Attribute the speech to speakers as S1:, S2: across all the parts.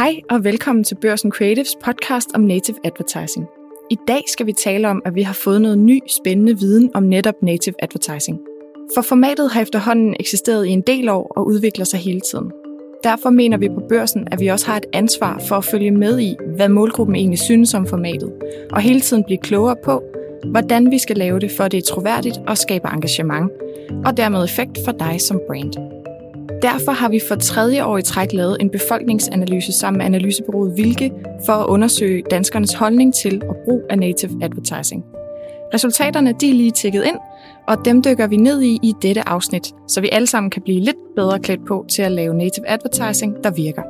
S1: Hej og velkommen til Børsen Creatives podcast om native advertising. I dag skal vi tale om, at vi har fået noget ny, spændende viden om netop native advertising. For formatet har efterhånden eksisteret i en del år og udvikler sig hele tiden. Derfor mener vi på børsen, at vi også har et ansvar for at følge med i, hvad målgruppen egentlig synes om formatet, og hele tiden blive klogere på, hvordan vi skal lave det, for at det er troværdigt og skaber engagement, og dermed effekt for dig som brand. Derfor har vi for tredje år i træk lavet en befolkningsanalyse sammen med analysebureauet Vilke for at undersøge danskernes holdning til og brug af native advertising. Resultaterne de er lige tækket ind, og dem dykker vi ned i i dette afsnit, så vi alle sammen kan blive lidt bedre klædt på til at lave native advertising, der virker.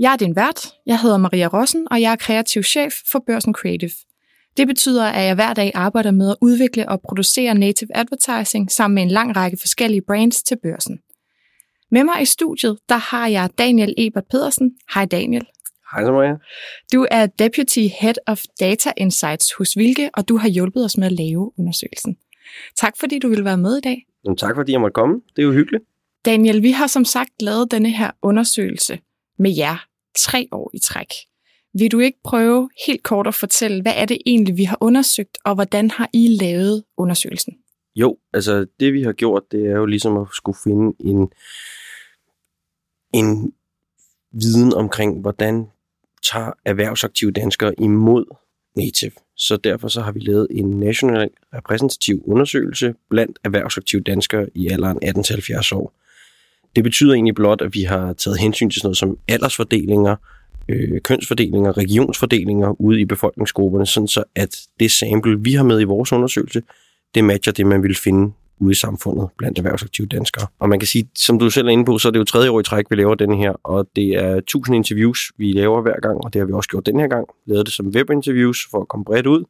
S1: Jeg er din vært. Jeg hedder Maria Rossen, og jeg er kreativ chef for Børsen Creative – det betyder, at jeg hver dag arbejder med at udvikle og producere native advertising sammen med en lang række forskellige brands til børsen. Med mig i studiet, der har jeg Daniel Ebert Pedersen. Hej Daniel.
S2: Hej så Maria.
S1: Du er Deputy Head of Data Insights hos Vilke, og du har hjulpet os med at lave undersøgelsen. Tak fordi du vil være med i dag.
S2: Jamen, tak fordi jeg måtte komme. Det er jo hyggeligt.
S1: Daniel, vi har som sagt lavet denne her undersøgelse med jer tre år i træk. Vil du ikke prøve helt kort at fortælle, hvad er det egentlig, vi har undersøgt, og hvordan har I lavet undersøgelsen?
S2: Jo, altså det vi har gjort, det er jo ligesom at skulle finde en, en viden omkring, hvordan tager erhvervsaktive danskere imod native. Så derfor så har vi lavet en national repræsentativ undersøgelse blandt erhvervsaktive danskere i alderen 18-70 år. Det betyder egentlig blot, at vi har taget hensyn til sådan noget som aldersfordelinger, øh, kønsfordelinger, regionsfordelinger ude i befolkningsgrupperne, sådan så at det sample, vi har med i vores undersøgelse, det matcher det, man vil finde ude i samfundet blandt erhvervsaktive danskere. Og man kan sige, som du selv er inde på, så er det jo tredje år i træk, vi laver den her, og det er 1000 interviews, vi laver hver gang, og det har vi også gjort den her gang. Lavet det som webinterviews for at komme bredt ud.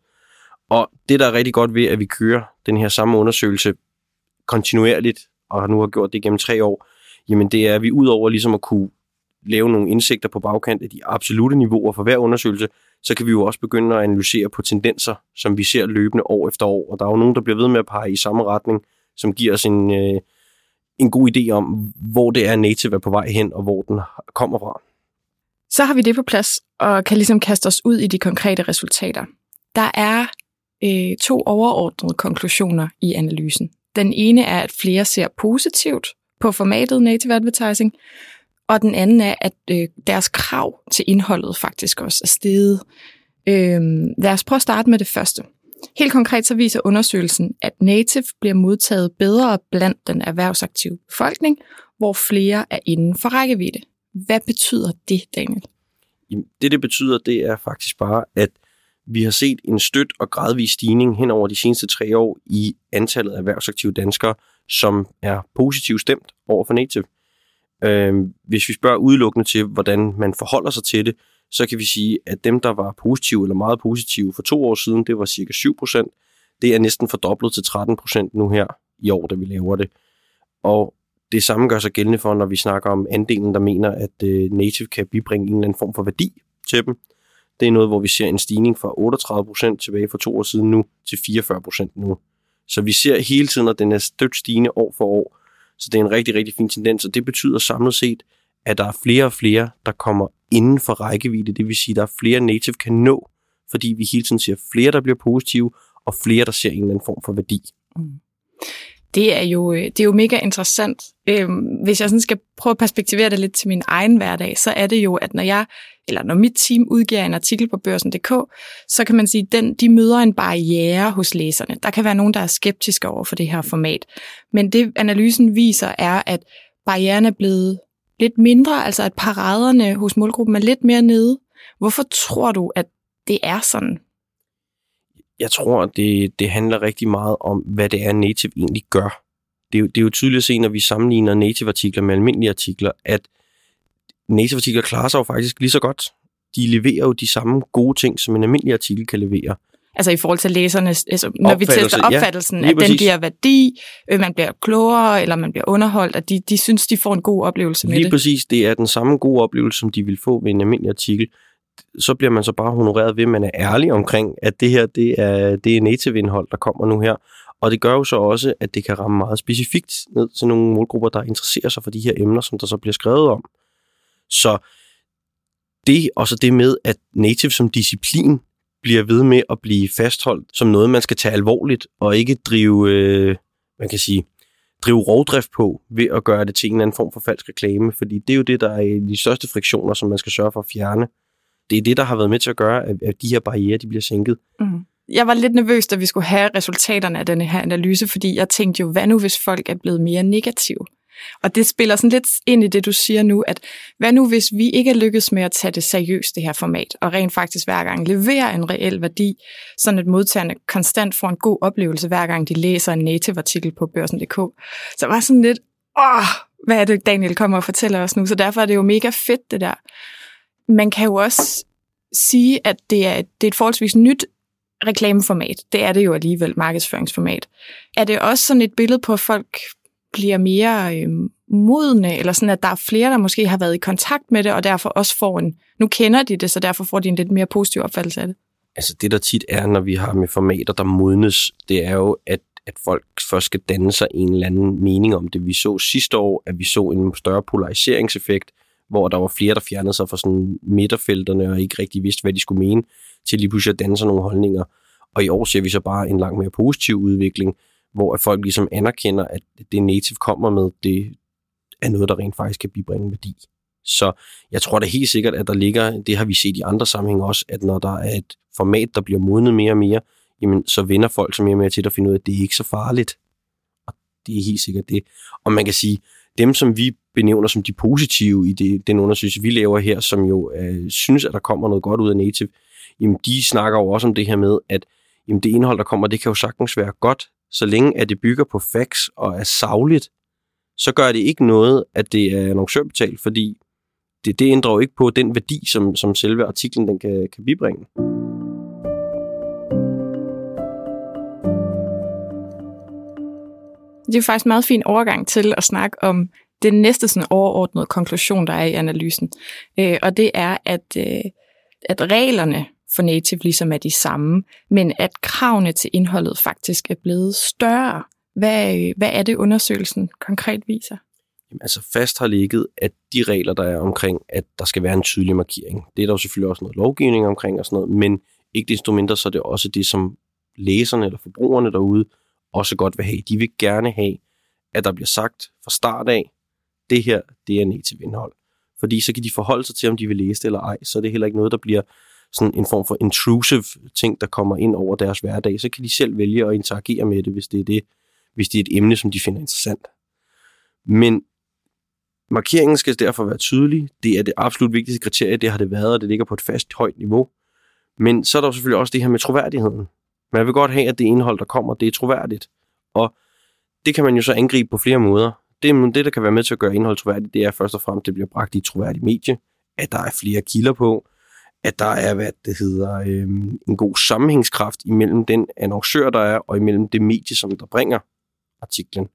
S2: Og det, der er rigtig godt ved, at vi kører den her samme undersøgelse kontinuerligt, og nu har gjort det gennem tre år, jamen det er, at vi udover ligesom at kunne lave nogle indsigter på bagkant af de absolute niveauer for hver undersøgelse, så kan vi jo også begynde at analysere på tendenser, som vi ser løbende år efter år. Og der er jo nogen, der bliver ved med at pege i samme retning, som giver os en, øh, en god idé om, hvor det er native er på vej hen, og hvor den kommer fra.
S1: Så har vi det på plads, og kan ligesom kaste os ud i de konkrete resultater. Der er øh, to overordnede konklusioner i analysen. Den ene er, at flere ser positivt på formatet native advertising, og den anden er, at øh, deres krav til indholdet faktisk også er steget. Øh, lad os prøve at starte med det første. Helt konkret så viser undersøgelsen, at native bliver modtaget bedre blandt den erhvervsaktive befolkning, hvor flere er inden for rækkevidde. Hvad betyder det, Daniel?
S2: Det, det betyder, det er faktisk bare, at vi har set en støt og gradvis stigning hen over de seneste tre år i antallet af erhvervsaktive danskere, som er positivt stemt over for native. Øh, hvis vi spørger udelukkende til, hvordan man forholder sig til det, så kan vi sige, at dem, der var positive eller meget positive for to år siden, det var cirka 7%. Det er næsten fordoblet til 13% nu her i år, da vi laver det. Og det samme gør sig gældende for, når vi snakker om andelen, der mener, at øh, native kan bibringe en eller anden form for værdi til dem. Det er noget, hvor vi ser en stigning fra 38% tilbage for to år siden nu til 44% nu. Så vi ser hele tiden, at den er stødt stigende år for år, så det er en rigtig, rigtig fin tendens, og det betyder samlet set, at der er flere og flere, der kommer inden for rækkevidde. Det vil sige, at der er flere native kan nå, fordi vi hele tiden ser flere, der bliver positive, og flere, der ser en eller anden form for værdi. Mm.
S1: Det er jo, øh, det er jo mega interessant. Øhm, hvis jeg sådan skal prøve at perspektivere det lidt til min egen hverdag, så er det jo, at når jeg eller når mit team udgiver en artikel på børsen.dk, så kan man sige, at den, de møder en barriere hos læserne. Der kan være nogen, der er skeptiske over for det her format. Men det analysen viser er, at barrieren er blevet lidt mindre, altså at paraderne hos målgruppen er lidt mere nede. Hvorfor tror du, at det er sådan?
S2: Jeg tror, det, det handler rigtig meget om, hvad det er, native egentlig gør. Det er, jo, det er jo tydeligt at se, når vi sammenligner native-artikler med almindelige artikler, at native artikler klarer sig jo faktisk lige så godt. De leverer jo de samme gode ting, som en almindelig artikel kan levere.
S1: Altså i forhold til læsernes, altså, når vi tester opfattelsen, ja, at præcis. den giver værdi, øh, man bliver klogere, eller man bliver underholdt, at de, de synes, de får en god oplevelse med
S2: lige
S1: det.
S2: Lige præcis, det er den samme gode oplevelse, som de vil få ved en almindelig artikel så bliver man så bare honoreret ved, at man er ærlig omkring, at det her det er, det er native-indhold, der kommer nu her. Og det gør jo så også, at det kan ramme meget specifikt ned til nogle målgrupper, der interesserer sig for de her emner, som der så bliver skrevet om. Så det, og så det med, at native som disciplin bliver ved med at blive fastholdt som noget, man skal tage alvorligt, og ikke drive, øh, man kan sige, drive rovdrift på ved at gøre det til en eller anden form for falsk reklame, fordi det er jo det, der er de største friktioner, som man skal sørge for at fjerne. Det er det, der har været med til at gøre, at de her barriere de bliver sænket. Mm.
S1: Jeg var lidt nervøs, da vi skulle have resultaterne af denne her analyse, fordi jeg tænkte jo, hvad nu hvis folk er blevet mere negative? Og det spiller sådan lidt ind i det, du siger nu, at hvad nu hvis vi ikke er lykkedes med at tage det seriøst, det her format, og rent faktisk hver gang leverer en reel værdi, sådan at modtagerne konstant får en god oplevelse, hver gang de læser en native-artikel på børsen.dk. Så var sådan lidt, åh, hvad er det, Daniel kommer og fortæller os nu? Så derfor er det jo mega fedt, det der. Man kan jo også sige, at det er, det er et forholdsvis nyt reklameformat. Det er det jo alligevel, markedsføringsformat. Er det også sådan et billede på, at folk bliver mere øh, modne, eller sådan, at der er flere, der måske har været i kontakt med det, og derfor også får en, nu kender de det, så derfor får de en lidt mere positiv opfattelse af det?
S2: Altså det, der tit er, når vi har med formater, der modnes, det er jo, at, at folk først skal danne sig en eller anden mening om det. Vi så sidste år, at vi så en større polariseringseffekt, hvor der var flere, der fjernede sig fra sådan midterfelterne og ikke rigtig vidste, hvad de skulle mene, til lige pludselig at danne sig nogle holdninger. Og i år ser vi så bare en langt mere positiv udvikling, hvor at folk ligesom anerkender, at det native kommer med, det er noget, der rent faktisk kan bibringe værdi. Så jeg tror da helt sikkert, at der ligger, det har vi set i andre sammenhænge også, at når der er et format, der bliver modnet mere og mere, jamen så vender folk så mere og mere til at finde ud af, at det er ikke så farligt. Og det er helt sikkert det. Og man kan sige, dem som vi benævner som de positive i det, den undersøgelse, vi laver her, som jo øh, synes, at der kommer noget godt ud af native, jamen de snakker jo også om det her med, at jamen, det indhold, der kommer, det kan jo sagtens være godt, så længe at det bygger på facts og er savligt, så gør det ikke noget, at det er annoncørbetalt, fordi det, det ændrer jo ikke på den værdi, som, som selve artiklen den kan, kan bibringe.
S1: Det er faktisk en meget fin overgang til at snakke om den næste sådan overordnede konklusion, der er i analysen. Øh, og det er, at, øh, at reglerne for native ligesom er de samme, men at kravene til indholdet faktisk er blevet større. Hvad, hvad er det, undersøgelsen konkret viser?
S2: Jamen, altså fast har ligget, at de regler, der er omkring, at der skal være en tydelig markering, det er der jo selvfølgelig også noget lovgivning omkring og sådan noget, men ikke desto mindre, så er det også det, som læserne eller forbrugerne derude også godt vil have. De vil gerne have, at der bliver sagt fra start af, det her, det er native indhold. Fordi så kan de forholde sig til, om de vil læse det eller ej. Så er det heller ikke noget, der bliver sådan en form for intrusive ting, der kommer ind over deres hverdag, så kan de selv vælge at interagere med det, hvis det er det, hvis det er et emne, som de finder interessant. Men markeringen skal derfor være tydelig. Det er det absolut vigtigste kriterie, det har det været, og det ligger på et fast højt niveau. Men så er der selvfølgelig også det her med troværdigheden. Man vil godt have, at det indhold, der kommer, det er troværdigt. Og det kan man jo så angribe på flere måder. Det, det der kan være med til at gøre indhold troværdigt, det er først og fremmest, at det bliver bragt i et troværdigt medie, at der er flere kilder på, at der er, hvad det hedder, øh, en god sammenhængskraft imellem den annoncør, der er, og imellem det medie, som der bringer artiklen.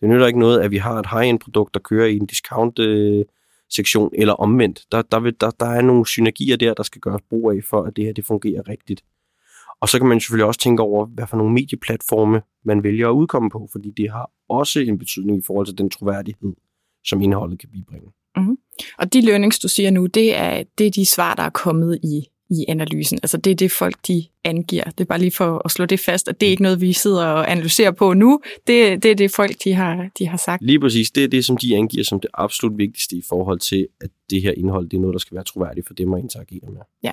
S2: Det nytter ikke noget, at vi har et high-end produkt, der kører i en discount øh, sektion, eller omvendt. Der, der, vil, der, der er nogle synergier der, der skal gøres brug af, for at det her det fungerer rigtigt. Og så kan man selvfølgelig også tænke over, hvad for nogle medieplatforme man vælger at udkomme på, fordi det har også en betydning i forhold til den troværdighed, som indholdet kan bibringe.
S1: Mm-hmm. Og de learnings, du siger nu, det er, det er de svar, der er kommet i, i analysen. Altså det er det, folk de angiver. Det er bare lige for at slå det fast, at det er ikke noget, vi sidder og analyserer på nu. Det, det er det, folk de har, de har sagt.
S2: Lige præcis. Det er det, som de angiver som det absolut vigtigste i forhold til, at det her indhold, det er noget, der skal være troværdigt for dem at interagere med.
S1: Ja.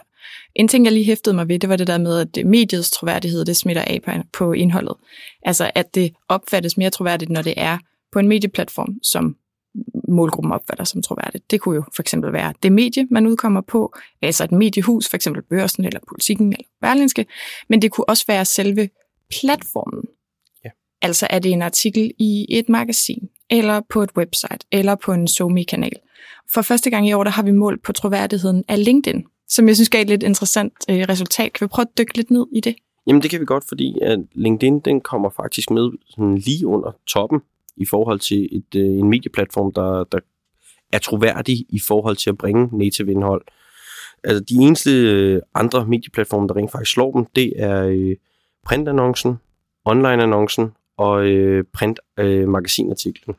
S1: En ting, jeg lige hæftede mig ved, det var det der med, at mediets troværdighed, det smitter af på, på indholdet. Altså at det opfattes mere troværdigt, når det er på en medieplatform, som målgruppen opfatter som troværdigt. Det kunne jo for eksempel være det medie, man udkommer på, altså et mediehus, for eksempel Børsen eller Politikken eller Berlinske, men det kunne også være selve platformen. Ja. Altså er det en artikel i et magasin, eller på et website, eller på en SoMe-kanal. For første gang i år, der har vi målt på troværdigheden af LinkedIn, som jeg synes gav et lidt interessant øh, resultat. Kan vi prøve at dykke lidt ned i det?
S2: Jamen det kan vi godt, fordi at LinkedIn den kommer faktisk med sådan lige under toppen i forhold til et, øh, en medieplatform, der, der er troværdig i forhold til at bringe native indhold. Altså, de eneste øh, andre medieplatforme, der rent faktisk slår dem, det er øh, printannoncen, online-annoncen og øh, print-magasinartiklen.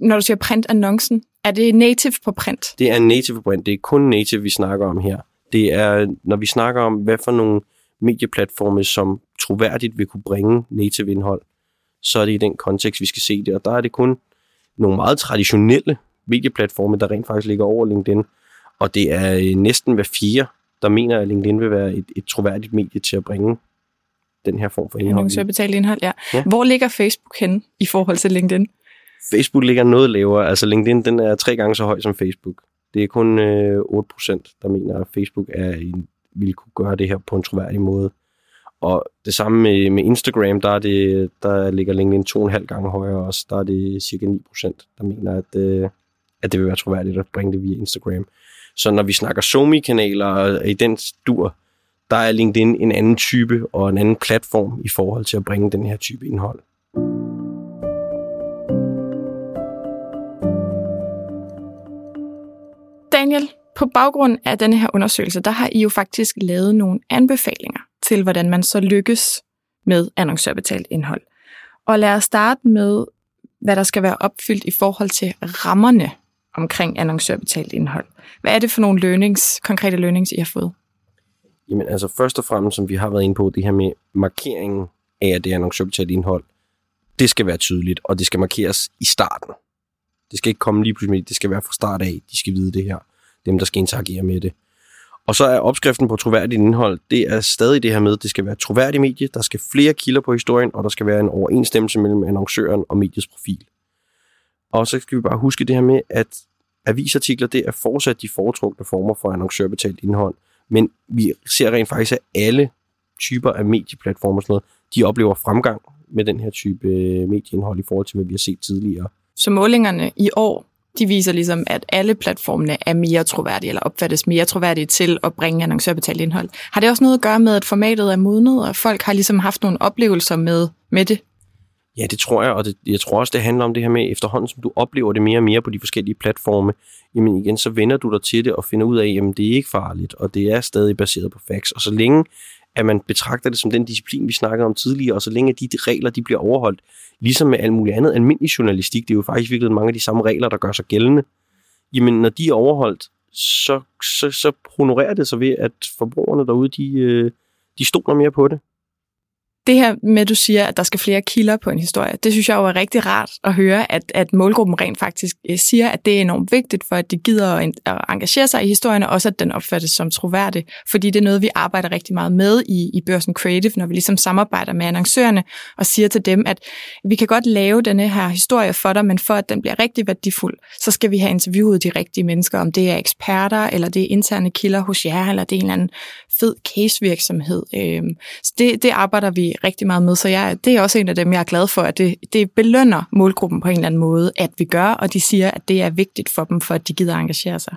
S1: Øh, Når du siger printannoncen, er det native på print?
S2: Det er native på print. Det er kun native, vi snakker om her. Det er, når vi snakker om, hvad for nogle medieplatforme, som troværdigt vil kunne bringe native indhold, så er det i den kontekst, vi skal se det. Og der er det kun nogle meget traditionelle medieplatforme, der rent faktisk ligger over LinkedIn. Og det er øh, næsten hver fire, der mener, at LinkedIn vil være et, et troværdigt medie til at bringe den her form for indhold.
S1: Så betalt indhold, ja. ja. Hvor ligger Facebook henne i forhold til LinkedIn?
S2: Facebook ligger noget lavere. Altså LinkedIn, den er tre gange så høj som Facebook. Det er kun øh, 8%, der mener, at Facebook er en, vil kunne gøre det her på en troværdig måde. Og det samme med, med Instagram, der, er det, der ligger LinkedIn to og en halv gange højere også. Der er det cirka 9%, der mener, at, øh, at det vil være troværdigt at bringe det via Instagram. Så når vi snakker SoMe-kanaler i den dur, der er LinkedIn en anden type og en anden platform i forhold til at bringe den her type indhold.
S1: Daniel, på baggrund af denne her undersøgelse, der har I jo faktisk lavet nogle anbefalinger til, hvordan man så lykkes med annoncørbetalt indhold. Og lad os starte med, hvad der skal være opfyldt i forhold til rammerne omkring annoncørbetalt indhold. Hvad er det for nogle learnings, konkrete learnings, I har fået?
S2: Jamen altså først og fremmest, som vi har været inde på, det her med markeringen af, at det er annoncørbetalt indhold, det skal være tydeligt, og det skal markeres i starten. Det skal ikke komme lige pludselig, det skal være fra start af, de skal vide det her, dem der skal interagere med det. Og så er opskriften på troværdigt indhold, det er stadig det her med, det skal være troværdigt medie, der skal flere kilder på historien, og der skal være en overensstemmelse mellem annoncøren og mediets profil. Og så skal vi bare huske det her med, at avisartikler, det er fortsat de foretrukne former for annoncørbetalt indhold. Men vi ser rent faktisk, at alle typer af medieplatformer og sådan noget, de oplever fremgang med den her type øh, medieindhold i forhold til, hvad vi har set tidligere.
S1: Så målingerne i år, de viser ligesom, at alle platformene er mere troværdige, eller opfattes mere troværdige til at bringe annoncørbetalt indhold. Har det også noget at gøre med, at formatet er modnet, og folk har ligesom haft nogle oplevelser med, med det?
S2: Ja, det tror jeg, og det, jeg tror også, det handler om det her med, efterhånden som du oplever det mere og mere på de forskellige platforme, jamen igen, så vender du dig til det og finder ud af, jamen det er ikke farligt, og det er stadig baseret på facts. Og så længe at man betragter det som den disciplin, vi snakkede om tidligere, og så længe de regler de bliver overholdt, ligesom med alt muligt andet almindelig journalistik, det er jo faktisk virkelig mange af de samme regler, der gør sig gældende, jamen når de er overholdt, så, så, så honorerer det sig ved, at forbrugerne derude, de, øh, de stoler mere på det
S1: det her med, at du siger, at der skal flere kilder på en historie, det synes jeg jo er rigtig rart at høre, at, at målgruppen rent faktisk øh, siger, at det er enormt vigtigt for, at de gider at, at engagere sig i historien, og også at den opfattes som troværdig. Fordi det er noget, vi arbejder rigtig meget med i, i Børsen Creative, når vi ligesom samarbejder med annoncørerne og siger til dem, at vi kan godt lave denne her historie for dig, men for at den bliver rigtig værdifuld, så skal vi have interviewet de rigtige mennesker, om det er eksperter, eller det er interne kilder hos jer, eller det er en eller anden fed casevirksomhed. Øhm, så det, det arbejder vi rigtig meget med, så jeg, det er også en af dem, jeg er glad for, at det, det belønner målgruppen på en eller anden måde, at vi gør, og de siger, at det er vigtigt for dem, for at de gider engagere sig.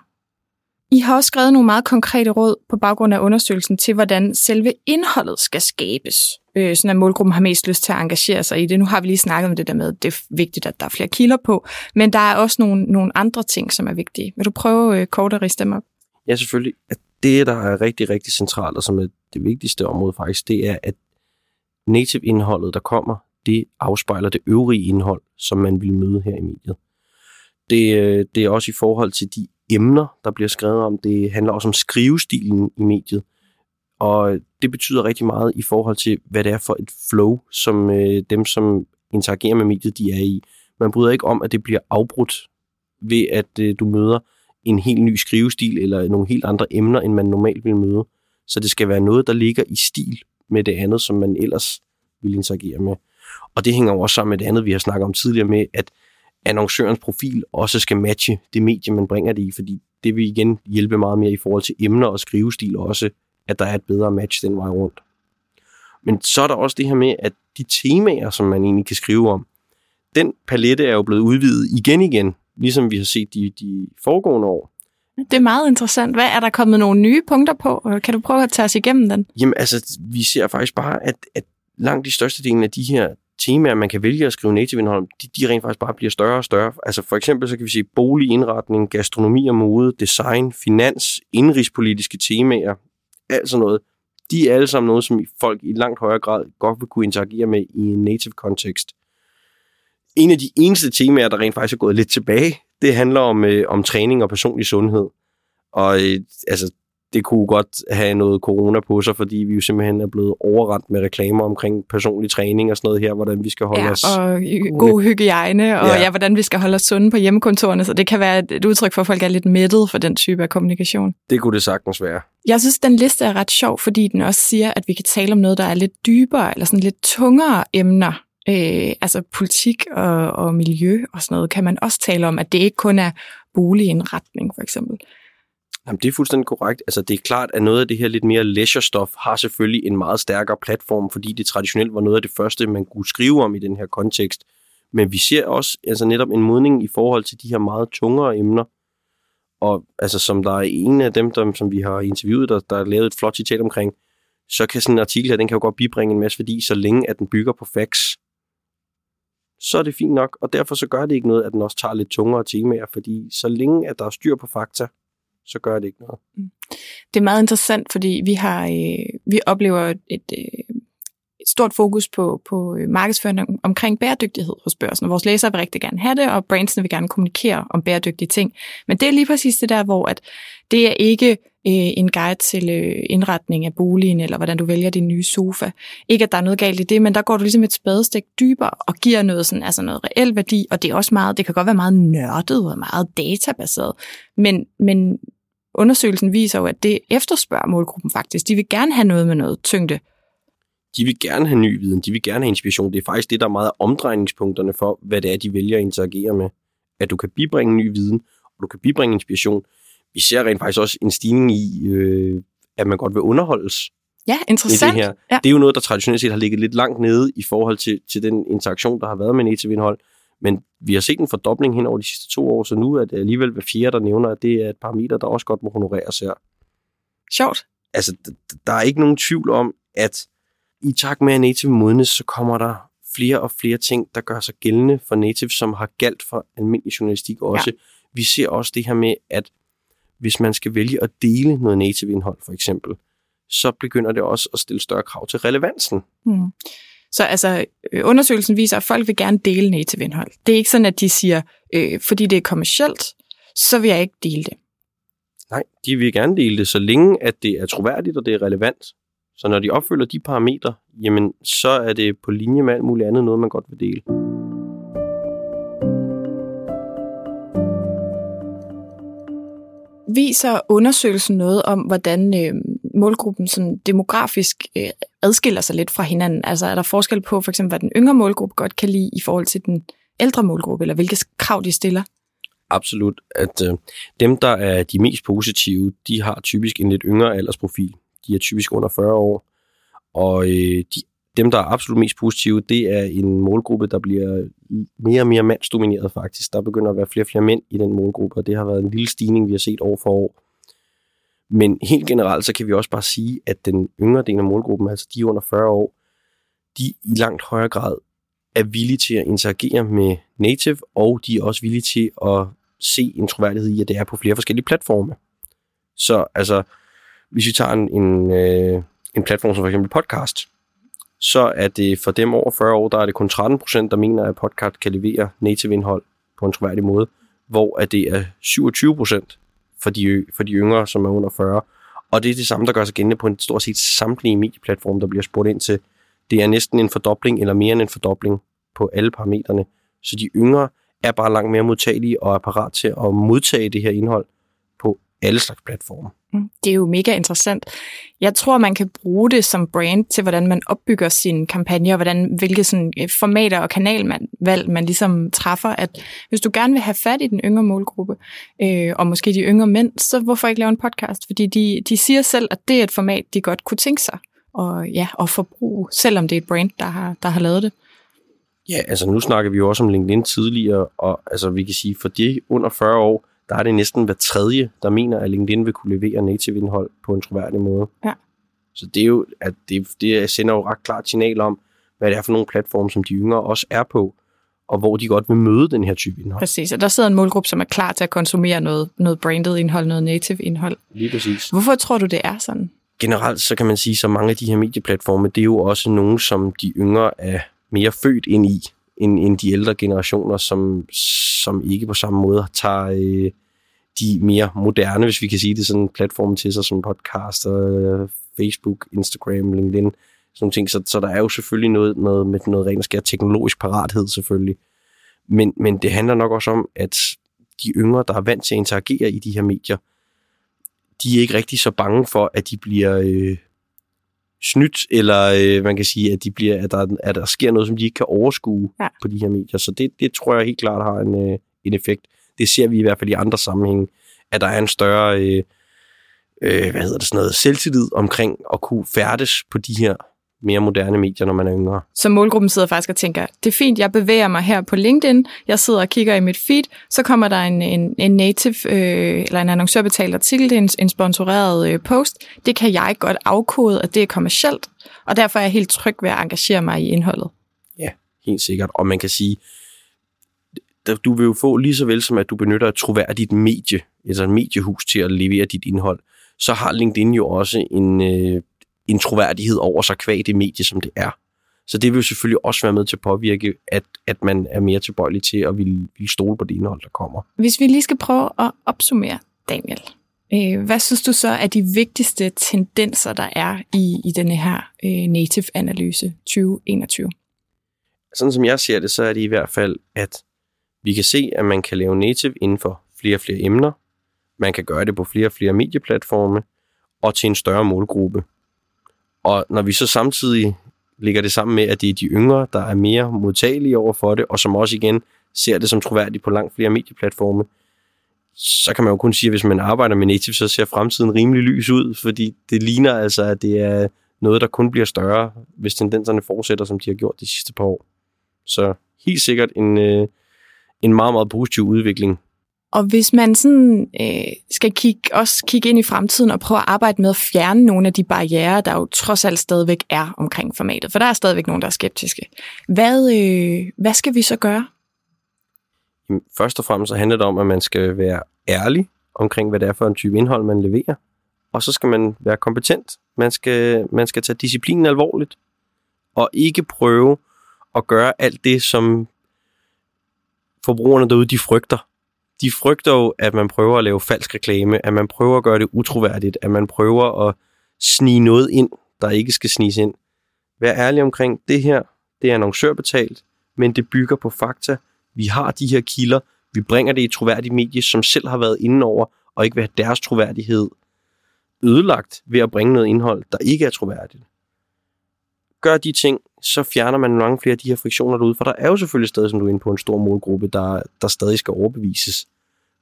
S1: I har også skrevet nogle meget konkrete råd på baggrund af undersøgelsen til, hvordan selve indholdet skal skabes, øh, sådan at målgruppen har mest lyst til at engagere sig i det. Nu har vi lige snakket om det der med, at det er vigtigt, at der er flere kilder på, men der er også nogle, nogle andre ting, som er vigtige. Vil du prøve øh, kort at riste dem op?
S2: Ja, selvfølgelig. At det, der er rigtig, rigtig centralt, og som er det vigtigste område faktisk, det er, at native-indholdet, der kommer, det afspejler det øvrige indhold, som man vil møde her i mediet. Det, øh, det er også i forhold til de emner, der bliver skrevet om. Det handler også om skrivestilen i mediet. Og det betyder rigtig meget i forhold til, hvad det er for et flow, som øh, dem, som interagerer med mediet, de er i. Man bryder ikke om, at det bliver afbrudt ved, at øh, du møder en helt ny skrivestil eller nogle helt andre emner, end man normalt vil møde. Så det skal være noget, der ligger i stil med det andet, som man ellers ville interagere med. Og det hænger også sammen med det andet, vi har snakket om tidligere med, at annoncørens profil også skal matche det medie, man bringer det i, fordi det vil igen hjælpe meget mere i forhold til emner og skrivestil også, at der er et bedre match den vej rundt. Men så er der også det her med, at de temaer, som man egentlig kan skrive om, den palette er jo blevet udvidet igen igen, ligesom vi har set de, de foregående år.
S1: Det er meget interessant. Hvad er der kommet nogle nye punkter på? Kan du prøve at tage os igennem den?
S2: Jamen altså, vi ser faktisk bare, at, at langt de største delen af de her temaer, man kan vælge at skrive native indhold, de, de rent faktisk bare bliver større og større. Altså for eksempel så kan vi sige boligindretning, gastronomi og mode, design, finans, indrigspolitiske temaer, alt sådan noget. De er alle sammen noget, som folk i langt højere grad godt vil kunne interagere med i en native kontekst. En af de eneste temaer, der rent faktisk er gået lidt tilbage, det handler om, øh, om træning og personlig sundhed. Og øh, altså, det kunne godt have noget corona på sig, fordi vi jo simpelthen er blevet overrendt med reklamer omkring personlig træning og sådan noget her, hvordan vi skal holde
S1: ja,
S2: os...
S1: og god hygiejne, og ja. ja, hvordan vi skal holde os sunde på hjemmekontorene, så det kan være et udtryk for, at folk er lidt mættet for den type af kommunikation.
S2: Det kunne det sagtens være.
S1: Jeg synes, den liste er ret sjov, fordi den også siger, at vi kan tale om noget, der er lidt dybere, eller sådan lidt tungere emner. Øh, altså politik og, og miljø og sådan noget, kan man også tale om, at det ikke kun er boligindretning, for eksempel.
S2: Jamen, det er fuldstændig korrekt. Altså, det er klart, at noget af det her lidt mere leisure-stof har selvfølgelig en meget stærkere platform, fordi det traditionelt var noget af det første, man kunne skrive om i den her kontekst. Men vi ser også altså netop en modning i forhold til de her meget tungere emner. Og altså, som der er en af dem, der, som vi har interviewet, der, der har lavet et flot citat omkring, så kan sådan en artikel her, den kan jo godt bibringe en masse værdi, så længe at den bygger på facts. Så er det fint nok, og derfor så gør det ikke noget, at den også tager lidt tungere temaer, fordi så længe at der er styr på fakta, så gør det ikke noget. Mm.
S1: Det er meget interessant, fordi vi har øh, vi oplever et, et, øh, et stort fokus på, på øh, markedsføring omkring bæredygtighed hos børsen. Vores læsere vil rigtig gerne have det, og brandsene vil gerne kommunikere om bæredygtige ting. Men det er lige præcis det der, hvor at det er ikke Øh, en guide til øh, indretning af boligen, eller hvordan du vælger din nye sofa. Ikke, at der er noget galt i det, men der går du ligesom et spadestik dybere og giver noget, sådan, altså noget reel værdi, og det er også meget, det kan godt være meget nørdet og meget databaseret, men, men undersøgelsen viser jo, at det efterspørger målgruppen faktisk. De vil gerne have noget med noget tyngde.
S2: De vil gerne have ny viden, de vil gerne have inspiration. Det er faktisk det, der er meget af omdrejningspunkterne for, hvad det er, de vælger at interagere med. At du kan bibringe ny viden, og du kan bibringe inspiration. Vi ser rent faktisk også en stigning i, øh, at man godt vil underholdes.
S1: Ja, interessant.
S2: Det, her.
S1: Ja.
S2: det er jo noget, der traditionelt set har ligget lidt langt nede i forhold til, til den interaktion, der har været med native indhold. Men vi har set en fordobling hen over de sidste to år, så nu er det alligevel hver fjerde, der nævner, at det er et parameter, der også godt må honoreres her.
S1: Sjovt.
S2: Altså, der er ikke nogen tvivl om, at i takt med, at native modnes, så kommer der flere og flere ting, der gør sig gældende for native, som har galt for almindelig journalistik også. Ja. Vi ser også det her med, at hvis man skal vælge at dele noget native indhold, for eksempel, så begynder det også at stille større krav til relevansen.
S1: Hmm. Så altså, øh, undersøgelsen viser, at folk vil gerne dele native indhold. Det er ikke sådan, at de siger, øh, fordi det er kommercielt, så vil jeg ikke dele det.
S2: Nej, de vil gerne dele det, så længe at det er troværdigt og det er relevant. Så når de opfylder de parametre, jamen så er det på linje med alt muligt andet noget, man godt vil dele.
S1: Viser undersøgelsen noget om, hvordan øh, målgruppen sådan demografisk øh, adskiller sig lidt fra hinanden? Altså er der forskel på for eksempel, hvad den yngre målgruppe godt kan lide i forhold til den ældre målgruppe, eller hvilke krav de stiller?
S2: Absolut. At øh, dem, der er de mest positive, de har typisk en lidt yngre aldersprofil. De er typisk under 40 år. Og øh, de, dem, der er absolut mest positive, det er en målgruppe, der bliver mere og mere mandsdomineret faktisk. Der begynder at være flere og flere mænd i den målgruppe, og det har været en lille stigning, vi har set år for år. Men helt generelt, så kan vi også bare sige, at den yngre del af målgruppen, altså de under 40 år, de i langt højere grad er villige til at interagere med native, og de er også villige til at se en troværdighed i, at det er på flere forskellige platforme. Så altså, hvis vi tager en, en, øh, en platform som for eksempel podcast, så er det for dem over 40 år, der er det kun 13 procent, der mener, at podcast kan levere native indhold på en troværdig måde, hvor at det er 27 procent, for de, for de yngre, som er under 40. Og det er det samme, der gør sig gældende på en stort set samtlige medieplatforme, der bliver spurgt ind til. Det er næsten en fordobling, eller mere end en fordobling på alle parametrene. Så de yngre er bare langt mere modtagelige og er parat til at modtage det her indhold alle slags platforme.
S1: Mm, det er jo mega interessant. Jeg tror, man kan bruge det som brand til, hvordan man opbygger sine kampagner, hvordan, hvilke sådan, øh, formater og kanalvalg man ligesom træffer. At hvis du gerne vil have fat i den yngre målgruppe, øh, og måske de yngre mænd, så hvorfor ikke lave en podcast? Fordi de, de siger selv, at det er et format, de godt kunne tænke sig og, ja, at forbruge, selvom det er et brand, der har, der har lavet det.
S2: Ja, altså nu snakker vi jo også om LinkedIn tidligere, og altså vi kan sige, for de under 40 år, der er det næsten hver tredje, der mener, at LinkedIn vil kunne levere native indhold på en troværdig måde.
S1: Ja.
S2: Så det er jo, at det, det sender jo ret klart signal om, hvad det er for nogle platforme, som de yngre også er på, og hvor de godt vil møde den her type indhold.
S1: Præcis, og der sidder en målgruppe, som er klar til at konsumere noget, noget branded indhold, noget native indhold.
S2: Lige præcis.
S1: Hvorfor tror du, det er sådan?
S2: Generelt så kan man sige, så mange af de her medieplatforme, det er jo også nogle, som de yngre er mere født ind i, end, end de ældre generationer, som, som ikke på samme måde tager øh, de mere moderne, hvis vi kan sige det, sådan platforme til sig som podcast, øh, Facebook, Instagram, LinkedIn, sådan nogle ting. Så, så der er jo selvfølgelig noget, noget med noget rent skær teknologisk parathed selvfølgelig. Men, men det handler nok også om, at de yngre, der er vant til at interagere i de her medier, de er ikke rigtig så bange for, at de bliver øh, snydt, eller øh, man kan sige, at, de bliver, at, der, at der sker noget, som de ikke kan overskue ja. på de her medier. Så det, det tror jeg helt klart har en, øh, en effekt. Det ser vi i hvert fald i andre sammenhænge, at der er en større øh, øh, hvad hedder det, sådan noget, selvtillid omkring at kunne færdes på de her mere moderne medier, når man er yngre.
S1: Så målgruppen sidder faktisk og tænker, det er fint, jeg bevæger mig her på LinkedIn, jeg sidder og kigger i mit feed, så kommer der en, en, en native øh, eller en annoncørbetalt artikel, en, en sponsoreret øh, post. Det kan jeg godt afkode, at det er kommercielt, og derfor er jeg helt tryg ved at engagere mig i indholdet.
S2: Ja, helt sikkert. Og man kan sige, du vil jo få lige så vel som at du benytter et troværdigt medie, altså et mediehus til at levere dit indhold, så har LinkedIn jo også en, øh, en troværdighed over sig kvæg det medie, som det er. Så det vil jo selvfølgelig også være med til at påvirke, at, at man er mere tilbøjelig til at ville, ville stole på det indhold, der kommer.
S1: Hvis vi lige skal prøve at opsummere, Daniel. Øh, hvad synes du så er de vigtigste tendenser, der er i, i denne her øh, native-analyse 2021?
S2: Sådan som jeg ser det, så er det i hvert fald, at vi kan se, at man kan lave native inden for flere og flere emner. Man kan gøre det på flere og flere medieplatforme og til en større målgruppe. Og når vi så samtidig ligger det sammen med, at det er de yngre, der er mere modtagelige over for det, og som også igen ser det som troværdigt på langt flere medieplatforme, så kan man jo kun sige, at hvis man arbejder med native, så ser fremtiden rimelig lys ud, fordi det ligner altså, at det er noget, der kun bliver større, hvis tendenserne fortsætter, som de har gjort de sidste par år. Så helt sikkert en, øh, en meget, meget positiv udvikling
S1: og hvis man sådan øh, skal kigge, også kigge ind i fremtiden og prøve at arbejde med at fjerne nogle af de barriere, der jo trods alt stadigvæk er omkring formatet, for der er stadigvæk nogen, der er skeptiske. Hvad, øh, hvad skal vi så gøre?
S2: Først og fremmest så handler det om, at man skal være ærlig omkring, hvad det er for en type indhold, man leverer. Og så skal man være kompetent. Man skal, man skal tage disciplinen alvorligt. Og ikke prøve at gøre alt det, som forbrugerne derude, de frygter de frygter jo, at man prøver at lave falsk reklame, at man prøver at gøre det utroværdigt, at man prøver at snige noget ind, der ikke skal sniges ind. Vær ærlig omkring, det her, det er annoncørbetalt, men det bygger på fakta. Vi har de her kilder, vi bringer det i troværdige medier, medie, som selv har været inde over, og ikke vil have deres troværdighed ødelagt ved at bringe noget indhold, der ikke er troværdigt. Gør de ting, så fjerner man mange flere af de her friktioner derude, for der er jo selvfølgelig stadig, som du er inde på, en stor målgruppe, der, der stadig skal overbevises.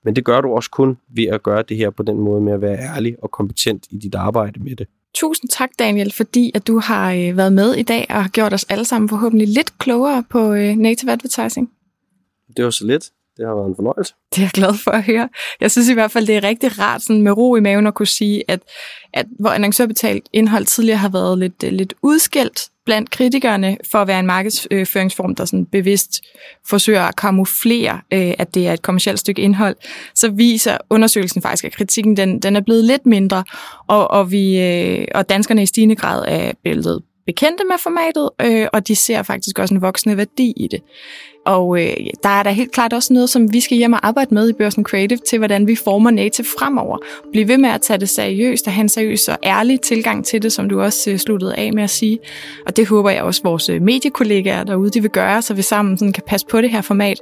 S2: Men det gør du også kun ved at gøre det her på den måde med at være ærlig og kompetent i dit arbejde med det.
S1: Tusind tak, Daniel, fordi at du har øh, været med i dag og har gjort os alle sammen forhåbentlig lidt klogere på øh, native advertising.
S2: Det var så lidt. Det har været en fornøjelse.
S1: Det er jeg glad for at høre. Jeg synes i hvert fald, det er rigtig rart sådan med ro i maven at kunne sige, at, at hvor annoncørbetalt indhold tidligere har været lidt, øh, lidt udskilt blandt kritikerne for at være en markedsføringsform, der sådan bevidst forsøger at kamuflere, øh, at det er et kommersielt stykke indhold, så viser undersøgelsen faktisk, at kritikken den, den er blevet lidt mindre, og, og, vi, øh, og danskerne i stigende grad er blevet bekendte med formatet, øh, og de ser faktisk også en voksende værdi i det. Og øh, der er der helt klart også noget, som vi skal hjem og arbejde med i Børsen Creative til, hvordan vi former native fremover. Bliv ved med at tage det seriøst og have en seriøs og ærlig tilgang til det, som du også øh, sluttede af med at sige. Og det håber jeg også vores øh, mediekollegaer derude, de vil gøre, så vi sammen sådan kan passe på det her format.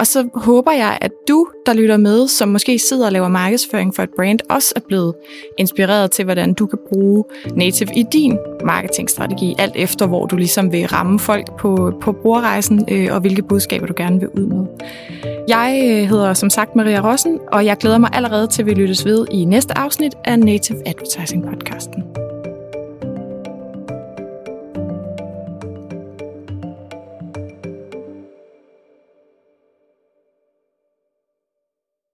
S1: Og så håber jeg, at du, der lytter med, som måske sidder og laver markedsføring for et brand, også er blevet inspireret til, hvordan du kan bruge native i din marketingstrategi, alt efter hvor du ligesom vil ramme folk på, på brugerrejsen, øh, og hvilke budskaber du gerne vil ud med. Jeg øh, hedder som sagt Maria Rossen, og jeg glæder mig allerede til, at vi lyttes ved i næste afsnit af Native Advertising podcasten.